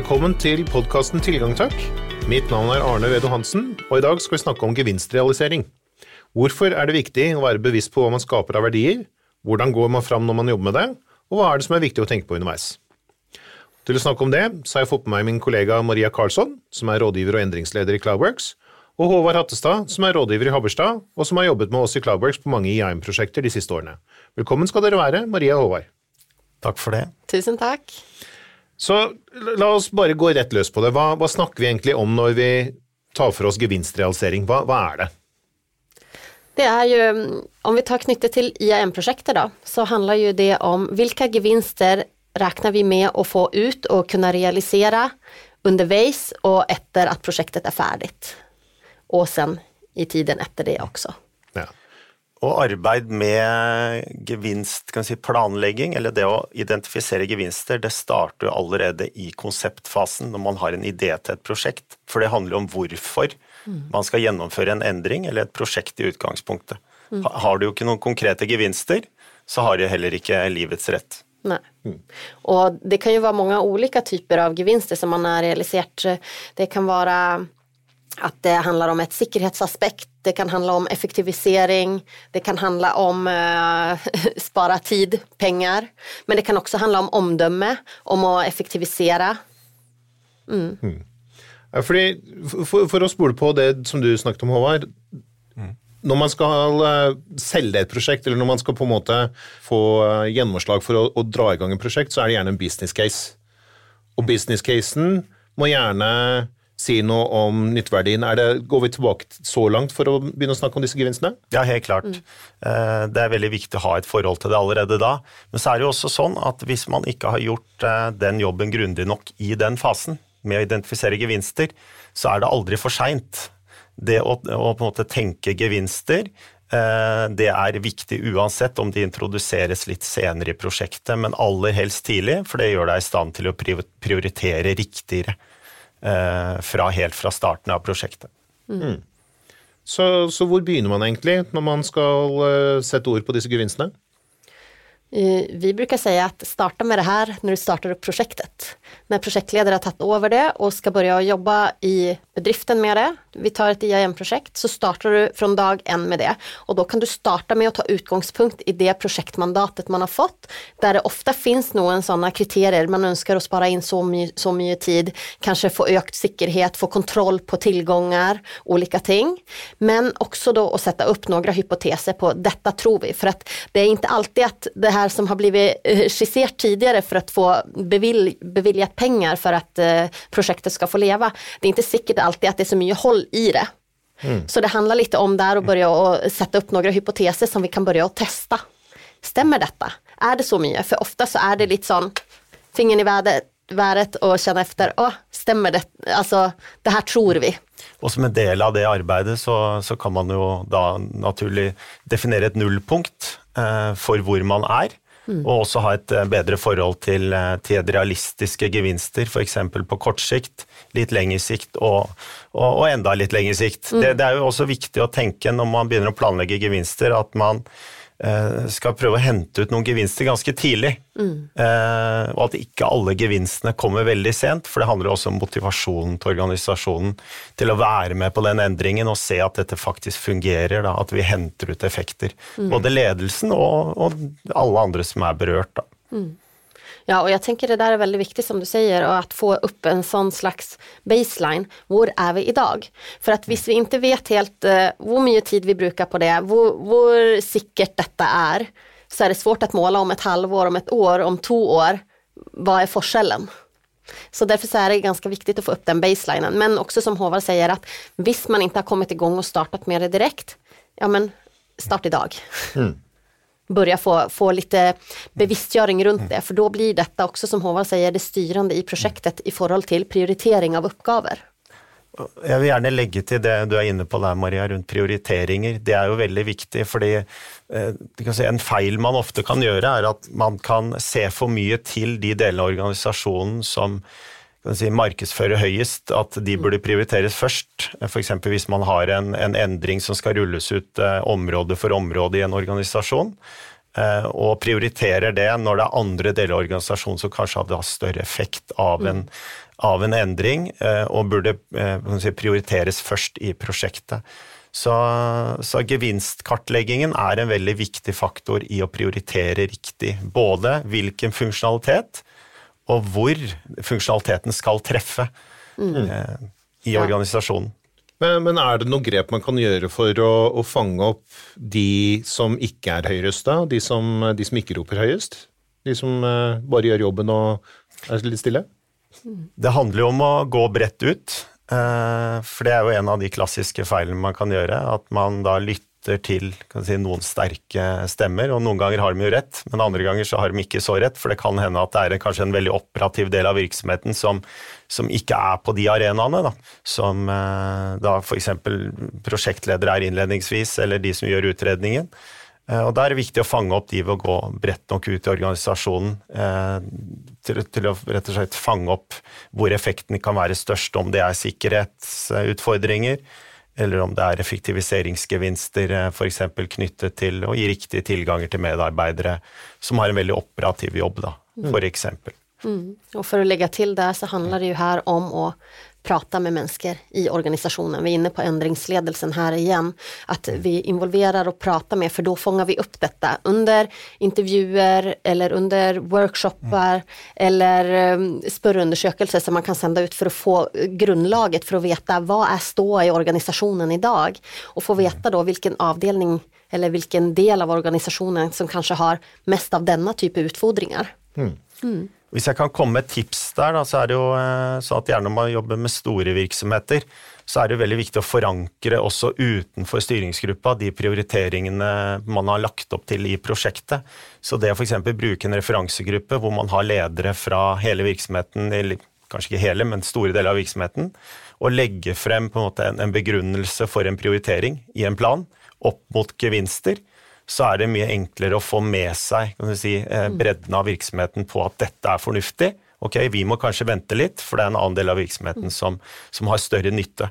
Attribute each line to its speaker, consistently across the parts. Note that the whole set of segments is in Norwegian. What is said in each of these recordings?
Speaker 1: Velkommen til podkasten Tilgang takk. Mitt navn er Arne Vedo Hansen, og i dag skal vi snakke om gevinstrealisering. Hvorfor er det viktig å være bevisst på hva man skaper av verdier, hvordan går man fram når man jobber med det, og hva er det som er viktig å tenke på underveis? Til å snakke om det, så har jeg fått med meg min kollega Maria Karlsson, som er rådgiver og endringsleder i Cloudworks, og Håvard Hattestad, som er rådgiver i Habberstad, og som har jobbet med oss i Cloudworks på mange IAM-prosjekter de siste årene. Velkommen skal dere være, Maria og Håvard.
Speaker 2: Takk for det.
Speaker 3: Tusen takk.
Speaker 1: Så la oss bare gå rett løs på det. Hva, hva snakker vi egentlig om når vi tar for oss gevinstrealisering? Hva, hva er det?
Speaker 3: Det er jo, om vi tar knyttet til IAM-prosjektet da, så handler jo det om hvilke gevinster regner vi med å få ut og kunne realisere underveis og etter at prosjektet er ferdig. Og sen i tiden etter det også.
Speaker 2: Og arbeid med gevinst, kan si eller det å identifisere gevinster, det starter jo allerede i konseptfasen når man har en idé til et prosjekt. For det handler om hvorfor man skal gjennomføre en endring eller et prosjekt i utgangspunktet. Har du jo ikke noen konkrete gevinster, så har du heller ikke livets rett.
Speaker 3: Nei. Og det kan jo være mange ulike typer av gevinster som man har realisert. Det kan være at det handler om et sikkerhetsaspekt, det kan handle om effektivisering, det kan handle om uh, spare tid, penger, men det kan også handle om omdømme, om å effektivisere.
Speaker 1: Mm. Mm. fordi, for, for, å spole på det som du snakket om, Håvard. Mm. Når man skal uh, selge et prosjekt, eller når man skal på en måte få uh, gjennomslag for å, å, dra i gang et prosjekt, så er det gjerne en business case. Og business casen må gjerne si noe om nytteverdien. Det, går vi tilbake så langt for å begynne å snakke om disse gevinstene?
Speaker 2: Ja, helt klart. Mm. Det er veldig viktig å ha et forhold til det allerede da. Men så er det jo også sånn at hvis man ikke har gjort den jobben grundig nok i den fasen, med å identifisere gevinster, så er det aldri for seint. Det å, å, på en måte tenke gevinster, det er viktig uansett om de introduseres litt senere i prosjektet, men aller helst tidlig, for det gjør deg i stand til å prioritere riktigere fra helt fra starten av prosjektet.
Speaker 1: Mm. Så, så, hvor begynner man egentlig når man skal sette ord på disse gevinstene?
Speaker 3: Vi bruker si at starta med det her når du starter opp prosjektet. Når prosjektleder har tatt over det og skal begynne å jobbe i bedriften med det, vi tar et IAM-prosjekt, så starter du fra dag én med det. Og da kan du starte med å ta utgangspunkt i det prosjektmandatet man har fått, der det ofte finnes noen sånne kriterier. Man ønsker å spare inn så mye, så mye tid, kanskje få økt sikkerhet, få kontroll på tilganger, ulike ting. Men også da å sette opp noen hypoteser på dette tror vi, for at det er ikke alltid at det her som har blivit skissert tidligere for å få bevilget penger for at uh, prosjektet skal få leve, det er ikke sikkert alltid at det er så mye hold i det. Mm. Så det handler litt om der å begynne å sette opp noen hypoteser som vi kan begynne å teste. Stemmer dette? Er det så mye? For ofte så er det litt sånn fingeren i været, været og kjenne etter. Å, stemmer det? Altså, det her tror vi.
Speaker 2: Og som en del av det arbeidet så, så kan man jo da naturlig definere et nullpunkt eh, for hvor man er. Mm. Og også ha et bedre forhold til, til realistiske gevinster, f.eks. på kort sikt, litt lengre sikt og, og, og enda litt lengre sikt. Mm. Det, det, er jo også viktig å tenke når man begynner å planlegge gevinster, at man eh, skal prøve å hente ut noen gevinster ganske tidlig. Mm. Eh, og at ikke alle gevinstene kommer veldig sent, for det handler også om motivasjonen til organisasjonen til å være med på den endringen og se at dette faktisk fungerer, da, at vi henter ut effekter. Mm. Både ledelsen og, og, alle andre som er berørt. Da. Mm.
Speaker 3: Ja, og jeg tenker det der er veldig viktig, som du sier, å få opp en sånn slags baseline. Hvor er vi i dag? For at hvis vi ikke vet helt uh, hvor mye tid vi bruker på det, hvor, hvor sikkert dette er, så er det svårt å måle om et halvår, om et år, om to år. Hva er forskjellen? Så derfor så er det ganske viktig å få opp den baselinen. Men også som Håvard sier, at hvis man ikke har kommet i gang og startet med det direkte, ja, men start i dag. Mm börja få, få lite bevisstgjøring rundt det, for da blir dette også, som Håvard sier, det styrende i prosjektet i forhold til prioritering av oppgaver.
Speaker 2: Jeg vil gjerne legge til det du er inne på der, Maria, rundt prioriteringer. Det er jo veldig viktig, fordi eh, si, en feil man ofte kan gjøre, er at man kan se for mye til de delene av organisasjonen som si, markedsføre høyest, at de burde prioriteres først. F.eks. hvis man har en, en, endring som skal rulles ut eh, område for område i en organisasjon. eh, og prioriterer det når det er andre deler av organisasjonen som kanskje hadde større effekt av en, av en endring, eh, og burde si, prioriteres først i prosjektet. Så, så, gevinstkartleggingen er en veldig viktig faktor i å prioritere riktig. Både hvilken funksjonalitet og hvor funksjonaliteten skal treffe mm. eh, i ja. organisasjonen.
Speaker 1: Men, men, er det noen grep man kan gjøre for å, å fange opp de som ikke er høyest, da? De som, de som ikke roper høyest? De som eh, bare gjør jobben og er litt stille?
Speaker 2: Det handler jo om å gå bredt ut. Eh, for det er jo en av de klassiske feilene man kan gjøre. At man da lytter til si, noen sterke stemmer, og noen ganger har de jo rett, men andre ganger så har de ikke så rett, for det kan hende at det er kanskje en veldig operativ del av virksomheten som, som ikke er på de arenaene, da. Som eh, da f.eks. prosjektledere er innledningsvis, eller de som gjør utredningen. Eh, og Da er det viktig å fange opp de ved å gå bredt nok ut i organisasjonen eh, til, til, å rett og slett fange opp hvor effekten kan være størst, om det er sikkerhetsutfordringer, eller om det er effektiviseringsgevinster eh, f.eks. knyttet til å gi riktige tilganger til medarbeidere som har en veldig operativ jobb, da, f.eks. Mm.
Speaker 3: mm. Og for å legge til det, så handler det jo her om å prata med mennesker i organisasjonen. Vi er inne på endringsledelsen her igjen. At vi involverer og prater med, for da fanger vi opp dette. Under intervjuer eller under workshoper mm. eller um, spørreundersøkelser som man kan sende ut for å få grunnlaget for å vite hva er ståa i organisasjonen i dag. Og få vite da hvilken avdeling eller hvilken del av organisasjonen som kanskje har mest av denne type utfordringer. Mm.
Speaker 2: Mm. Hvis jeg kan komme med et tips der, da, så er det jo sånn at gjerne når man jobber med store virksomheter, så er det veldig viktig å forankre også utenfor styringsgruppa de prioriteringene man har lagt opp til i prosjektet. Så det å f.eks. bruke en referansegruppe hvor man har ledere fra hele virksomheten, eller kanskje ikke hele, men store deler av virksomheten, og legge frem på en, måte en, en begrunnelse for en prioritering i en plan opp mot gevinster, så er det mye enklere å få med seg si, eh, mm. bredden av virksomheten på at dette er fornuftig. Ok, vi må kanskje vente litt, for det er en annen del av virksomheten mm. som, som har større nytte.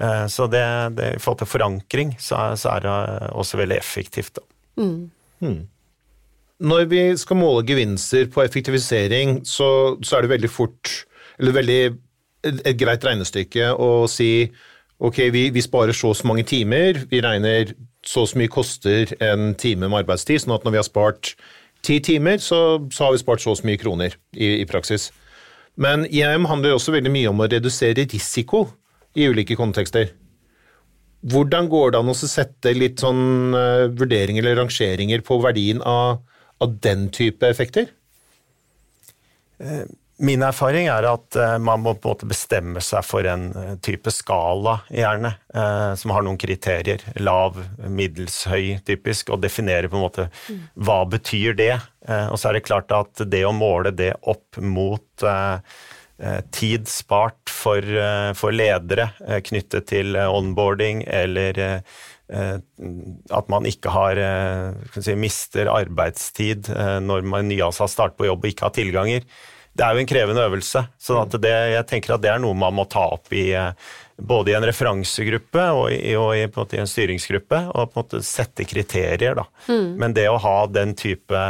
Speaker 2: Eh, så det, det, i forhold til forankring så er, så er det også veldig effektivt. Mm.
Speaker 1: Hmm. Når vi skal måle gevinster på effektivisering, så, så er det veldig fort, eller veldig et, et greit regnestykke å si ok, vi, vi sparer så og så mange timer, vi regner så og så mye koster en time med arbeidstid, sånn at når vi har spart ti timer, så, så har vi spart så og så mye kroner i, i praksis. Men IAM handler også veldig mye om å redusere risiko i ulike kontekster. Hvordan går det an å sette litt sånn uh, vurderinger eller rangeringer på verdien av, av den type effekter?
Speaker 2: Uh, Min erfaring er at uh, man må på en måte bestemme seg for en uh, type skala, gjerne, uh, som har noen kriterier. Lav, middels, høy, typisk, og definere på en måte hva betyr det. og så er det klart at det å måle det opp mot tid spart for, for ledere knyttet til onboarding eller at man ikke har, si, mister arbeidstid når man nyansatt starter på jobb og ikke har tilganger det er jo en krevende øvelse. Så det, jeg tenker at det er noe man må ta opp i eh, både i en referansegruppe og i, og i, en, i en, styringsgruppe, og på en måte sette kriterier. Da. Mm. Men det å ha den type,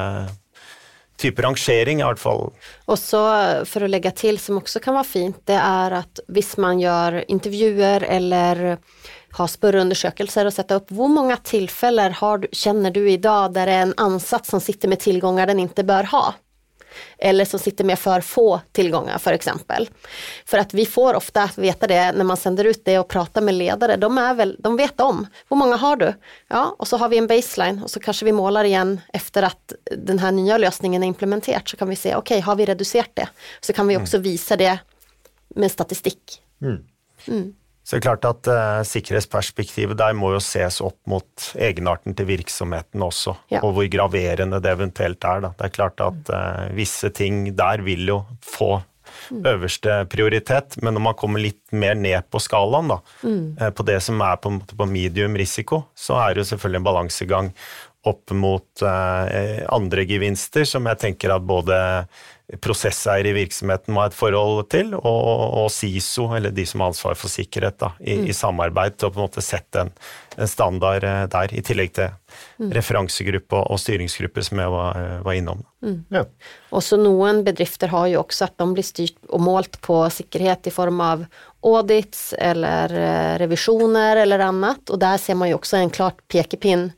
Speaker 2: type rangering, i hvert fall
Speaker 3: Og så for å legge til, som også kan være fint, det er at hvis man gjør intervjuer eller har spørreundersøkelser og setter opp hvor mange tilfeller har, kjenner du i dag der det er en ansatt som sitter med tilganger den ikke bør ha? Eller som sitter med for få tillgångar för exempel. För att vi får ofta veta det när man sänder ut det och pratar med ledare, de, är väl, de vet om, hur många har du? Ja, och så har vi en baseline och så kanske vi målar igen efter att den här nya lösningen är implementerad så kan vi se, okej, okay, har vi reducerat det? Så kan vi också visa det med statistikk. Mm.
Speaker 2: Mm. Så det er klart at uh, Sikkerhetsperspektivet der må jo ses opp mot egenarten til virksomheten også, ja. og hvor graverende det eventuelt er. Da. Det er klart at uh, visse ting der vil jo få mm. øverste prioritet, men når man kommer litt mer ned på skalaen, da, mm. uh, på det som er på, på, medium risiko, så er det jo selvfølgelig en balansegang opp mot andre gevinster, som jeg tenker at både prosesseier i virksomheten må ha et forhold til, og, og SISO, eller de som har ansvar for sikkerhet, da, i, mm. i, samarbeid til å på en måte sette en, en standard eh, der, i tillegg til mm. referansegruppe og, og, styringsgruppe, som jeg var, eh, var innom. Mm.
Speaker 3: Ja. Også noen bedrifter har jo også at de blir styrt og målt på sikkerhet i form av audits eller eh, revisjoner eller annet, og der ser man jo også en klart pekepinn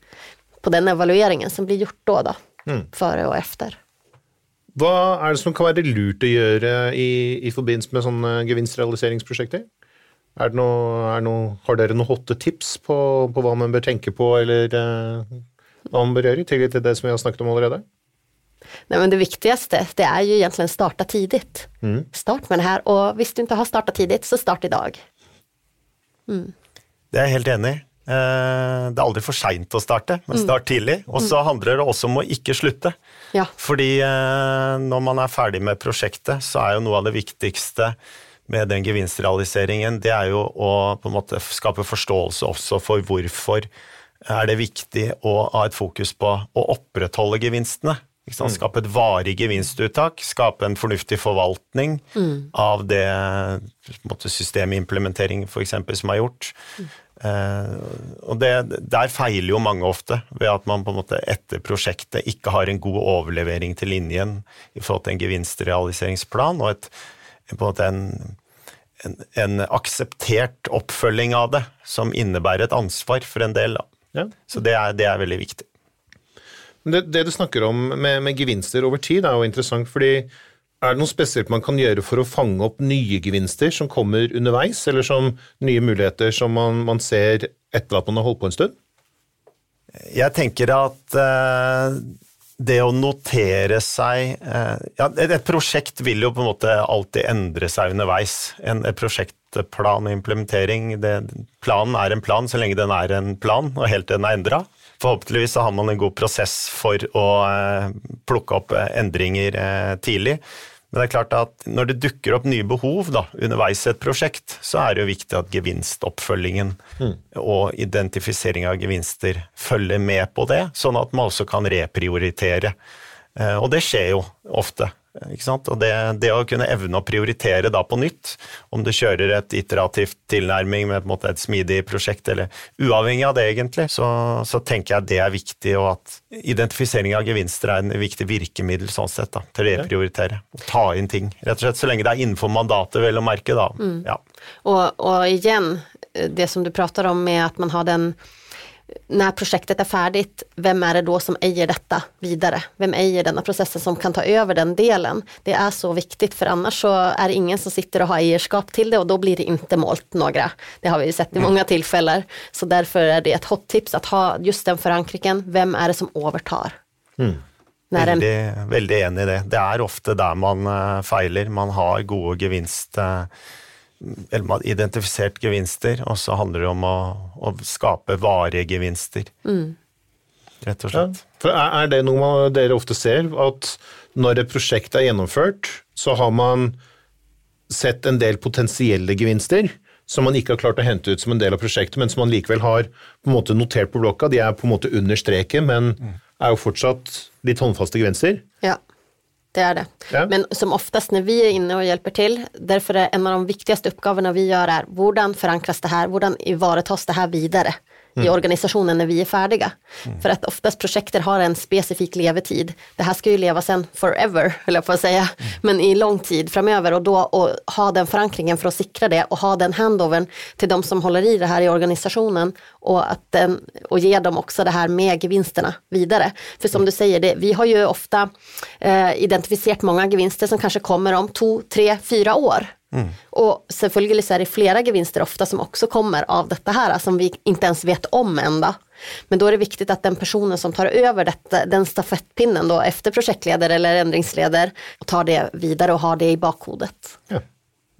Speaker 3: på den evalueringen som blir gjort da, da mm. før og etter.
Speaker 1: Hva er det som kan være lurt å gjøre i, i forbindelse med sånne gevinstrealiseringsprosjekter? Er det noe, er noe, har dere noen hotte tips på, på, hva man bør tenke på, eller eh, hva man bør gjøre, i tillegg til det som vi har snakket om allerede?
Speaker 3: Nei, men det viktigste det er jo egentlig starta tidlig. Mm. Start med det her, og hvis du ikke har starta tidlig, så start i dag.
Speaker 2: Mm. Det er jeg helt enig i. Eh, det er aldri for seint å starte, men mm. start tidlig. Og så mm. handler det også om å ikke slutte. Ja. Fordi eh, når man er ferdig med prosjektet, så er jo noe av det viktigste med den gevinstrealiseringen, det er jo å på en måte skape forståelse også for hvorfor er det viktig å ha et fokus på å opprettholde gevinstene. Mm. Skape et varig gevinstuttak, skape en fornuftig forvaltning mm. av det måte, systemimplementering eksempel som er gjort. Mm. Eh, og det, Der feiler jo mange ofte, ved at man på en måte etter prosjektet ikke har en god overlevering til linjen i forhold til en gevinstrealiseringsplan og et, på en måte en, en, en akseptert oppfølging av det, som innebærer et ansvar for en del. Ja. Så det er, det er, veldig viktig.
Speaker 1: Det, det, du snakker om med, med gevinster over tid, er jo interessant, fordi er det noe spesielt man kan gjøre for å fange opp nye gevinster som kommer underveis, eller som nye muligheter som man, man ser etter at man har holdt på en stund?
Speaker 2: Jeg tenker at eh, det å notere seg eh, ja, et, prosjekt vil jo på en måte alltid endre seg underveis. En, et prosjektplan og implementering det, Planen er en plan så lenge den er en plan, og helt til den er endra. Forhåpentligvis så har man en god prosess for å eh, plukke opp endringer tidlig. Men det er klart at når det dukker opp nye behov da, underveis i et prosjekt, så er det jo viktig at gevinstoppfølgingen mm. og identifisering av gevinster følger med på det, sånn at man også kan reprioritere. Eh, og det skjer jo ofte. Og det, det, å kunne evne å prioritere da på nytt, om du kjører et iterativt tilnærming med måte, et smidig prosjekt, eller uavhengig av det egentlig, så, så, tenker jeg det er viktig, og at identifisering av gevinster er en viktig virkemiddel sånn sett, da, til å reprioritere. Ta inn ting, rett og slett, så lenge det er innenfor mandatet, vel å merke, da. Mm. Ja.
Speaker 3: Og, og igjen, det som du prater om med at man har den när projektet är färdigt, vem är det då som äger detta vidare? Vem äger denna processen som kan ta över den delen? Det är så viktigt för annars så är det ingen som sitter och har ägarskap till det och då blir det inte målt några. Det har vi sett i mm. många tillfällen. Så därför är det ett hot tips att ha just den förankringen. Vem är det som övertar? Mm.
Speaker 2: Veldig, veldig enig i det. Det er ofte der man uh, feiler. Man har gode gevinst... Eller man har identifisert gevinster, og så handler det om å, å skape varige gevinster. Mm. Rett og slett.
Speaker 1: Ja, for er det noe dere ofte ser, at når et prosjekt er gjennomført, så har man sett en del potensielle gevinster som man ikke har klart å hente ut som en del av prosjektet, men som man likevel har på en måte notert på blokka. De er på en måte under streken, men mm. er jo fortsatt litt håndfaste gevinster.
Speaker 3: Ja det er det. Ja. Men som oftest når vi er inne og hjelper til, derfor er en av de viktigste oppgavene vi gjør, er hvordan forankres det her, hvordan ivaretas det her videre? Mm. i organisasjonen når vi er ferdige. Mm. For at oftest prosjekter har en spesifikk levetid. Det her skal jo leve sen forever, eller på å si, mm. men i lang tid framover. Og da å ha den forankringen for å sikre det, og ha den handoveren til de som holder i det her i organisasjonen, og, at den, og gi dem også det her med gevinstene videre. For som mm. du sier, det, vi har jo ofte eh, identifisert mange gevinster som kanskje kommer om to, tre, fire år. Mm. Og selvfølgelig så er det flere gevinster ofte som også kommer av dette her, som vi ikke ens vet om enda. Men da er det viktig at den personen som tar over dette, den stafettpinnen da, efter prosjektleder eller endringsleder, tar det videre og har det i bakhodet. Ja.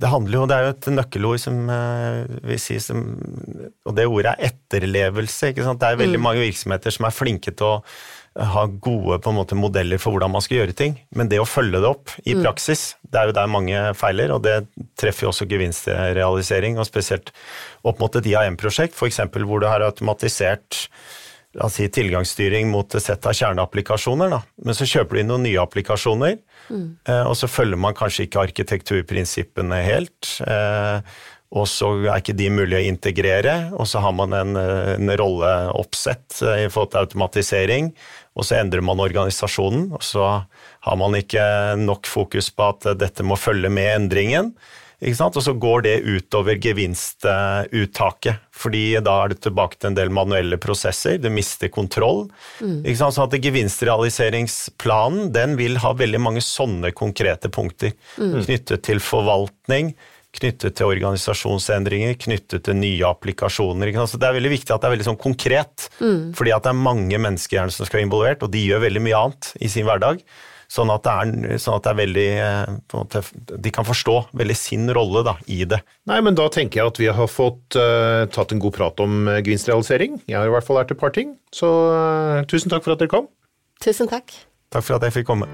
Speaker 2: Det handler jo, det er jo et nøkkelord som uh, vi sier som Og det ordet er etterlevelse. ikke sant? Det er veldig mm. mange virksomheter som er flinke til å ha gode på en måte, modeller for hvordan man skal gjøre ting, men det å følge det opp i mm. praksis, det er jo der mange feiler, og det treffer jo også gevinstrealisering, og spesielt opp mot et IAM-prosjekt, f.eks. hvor du har automatisert la oss si, tilgangsstyring mot et sett av kjerneapplikasjoner. Da. Men så kjøper du inn noen nye applikasjoner, mm. og så følger man kanskje ikke arkitekturprinsippene helt. Og så er ikke de mulig å integrere, og så har man en, en rolleoppsett i forhold til automatisering, og så endrer man organisasjonen, og så har man ikke nok fokus på at dette må følge med endringen. Og så går det utover gevinstuttaket, fordi da er det tilbake til en del manuelle prosesser, du mister kontroll. Mm. Så at Gevinstrealiseringsplanen den vil ha veldig mange sånne konkrete punkter mm. knyttet til forvaltning, knyttet til organisasjonsendringer, knyttet til nye applikasjoner. Så Det er veldig viktig at det er veldig sånn konkret, mm. fordi at det er mange mennesker som skal være involvert, og de gjør veldig mye annet i sin hverdag. Sånn at, er, sånn at, det er, veldig måte, De kan forstå veldig sin rolle da, i det.
Speaker 1: Nei, men Da tenker jeg at vi har fått uh, tatt en god prat om uh, gevinstrealisering. Jeg har i hvert fall lært et par ting. Så uh, tusen takk for at dere kom.
Speaker 3: Tusen takk.
Speaker 2: Takk for at jeg fikk komme.